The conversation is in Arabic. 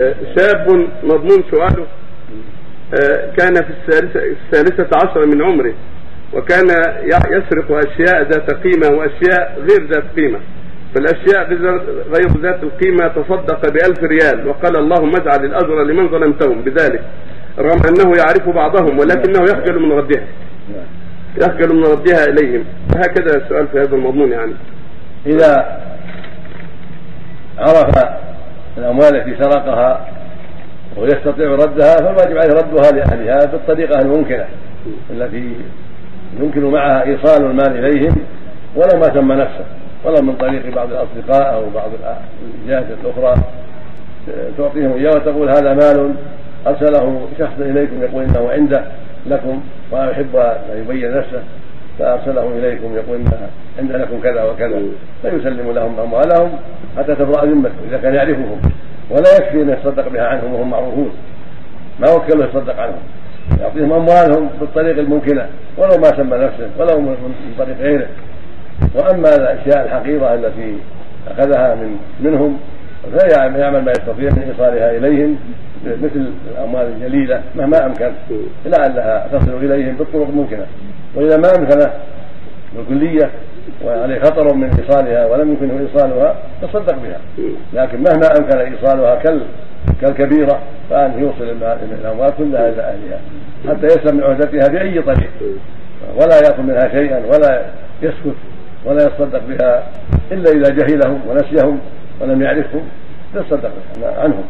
شاب مضمون سؤاله آه، كان في الثالثة, الثالثة عشر من عمره وكان يسرق أشياء ذات قيمة وأشياء غير ذات قيمة. فالأشياء غير ذات القيمة تصدق بألف ريال وقال اللهم اجعل الأجر لمن ظلمتهم بذلك رغم أنه يعرف بعضهم ولكنه يخجل من ردها يخجل من ردها إليهم. هكذا السؤال في هذا المضمون يعني. إذا عرف الأموال التي سرقها ويستطيع ردها فالواجب عليه ردها لأهلها بالطريقة الممكنة التي يمكن معها إيصال المال إليهم ولو ما سمى نفسه ولو من طريق بعض الأصدقاء أو بعض الجهات الأخرى. تعطيهم إياه وتقول هذا مال أرسله شخص إليكم يقول إنه عنده لكم ويحب أن يبين نفسه فأرسله إليكم يقول إن عند لكم كذا وكذا فيسلم لهم أموالهم حتى تبرأ ذمته إذا كان يعرفهم. ولا يكفي أن يتصدق بها عنهم وهم معروفون. ما وكله يتصدق عنهم؟ يعطيهم أموالهم بالطريق الممكنة ولو ما سمى نفسه ولو من طريق غيره. وأما الأشياء الحقيرة التي أخذها من منهم فيعمل ما يستطيع من إيصالها إليهم مثل الأموال الجليلة مهما أمكن لعلها تصل إليهم بالطرق الممكنة. وإذا ما أمكن بالكلية وعليه خطر من إيصالها ولم يمكنه إيصالها تصدق بها. لكن مهما أمكن إيصالها كال كالكبيرة فأن يوصل الأموال كلها إلى أهلها حتى يسلم من عهدتها بأي طريق. ولا يأخذ منها شيئا ولا يسكت ولا يتصدق بها إلا إذا جهلهم ونسيهم ولم يعرفهم. يتصدق عنهم.